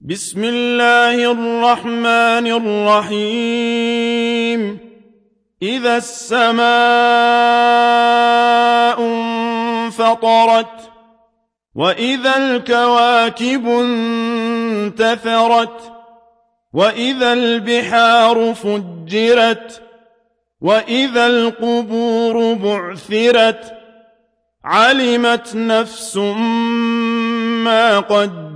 بسم الله الرحمن الرحيم. إذا السماء انفطرت وإذا الكواكب انتثرت وإذا البحار فجرت وإذا القبور بعثرت علمت نفس ما قدمت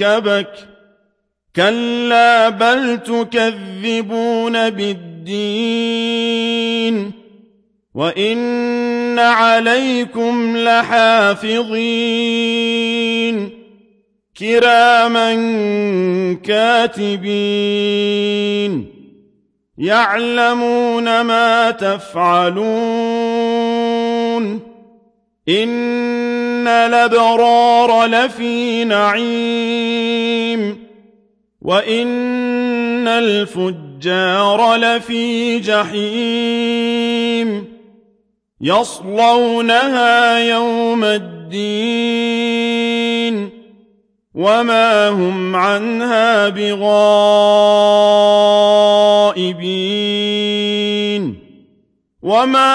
ركبك كلا بل تكذبون بالدين. وإن عليكم لحافظين. كراما كاتبين. يعلمون ما تفعلون. الأبرار لفي نعيم وإن الفجار لفي جحيم يصلونها يوم الدين وما هم عنها بغائبين وما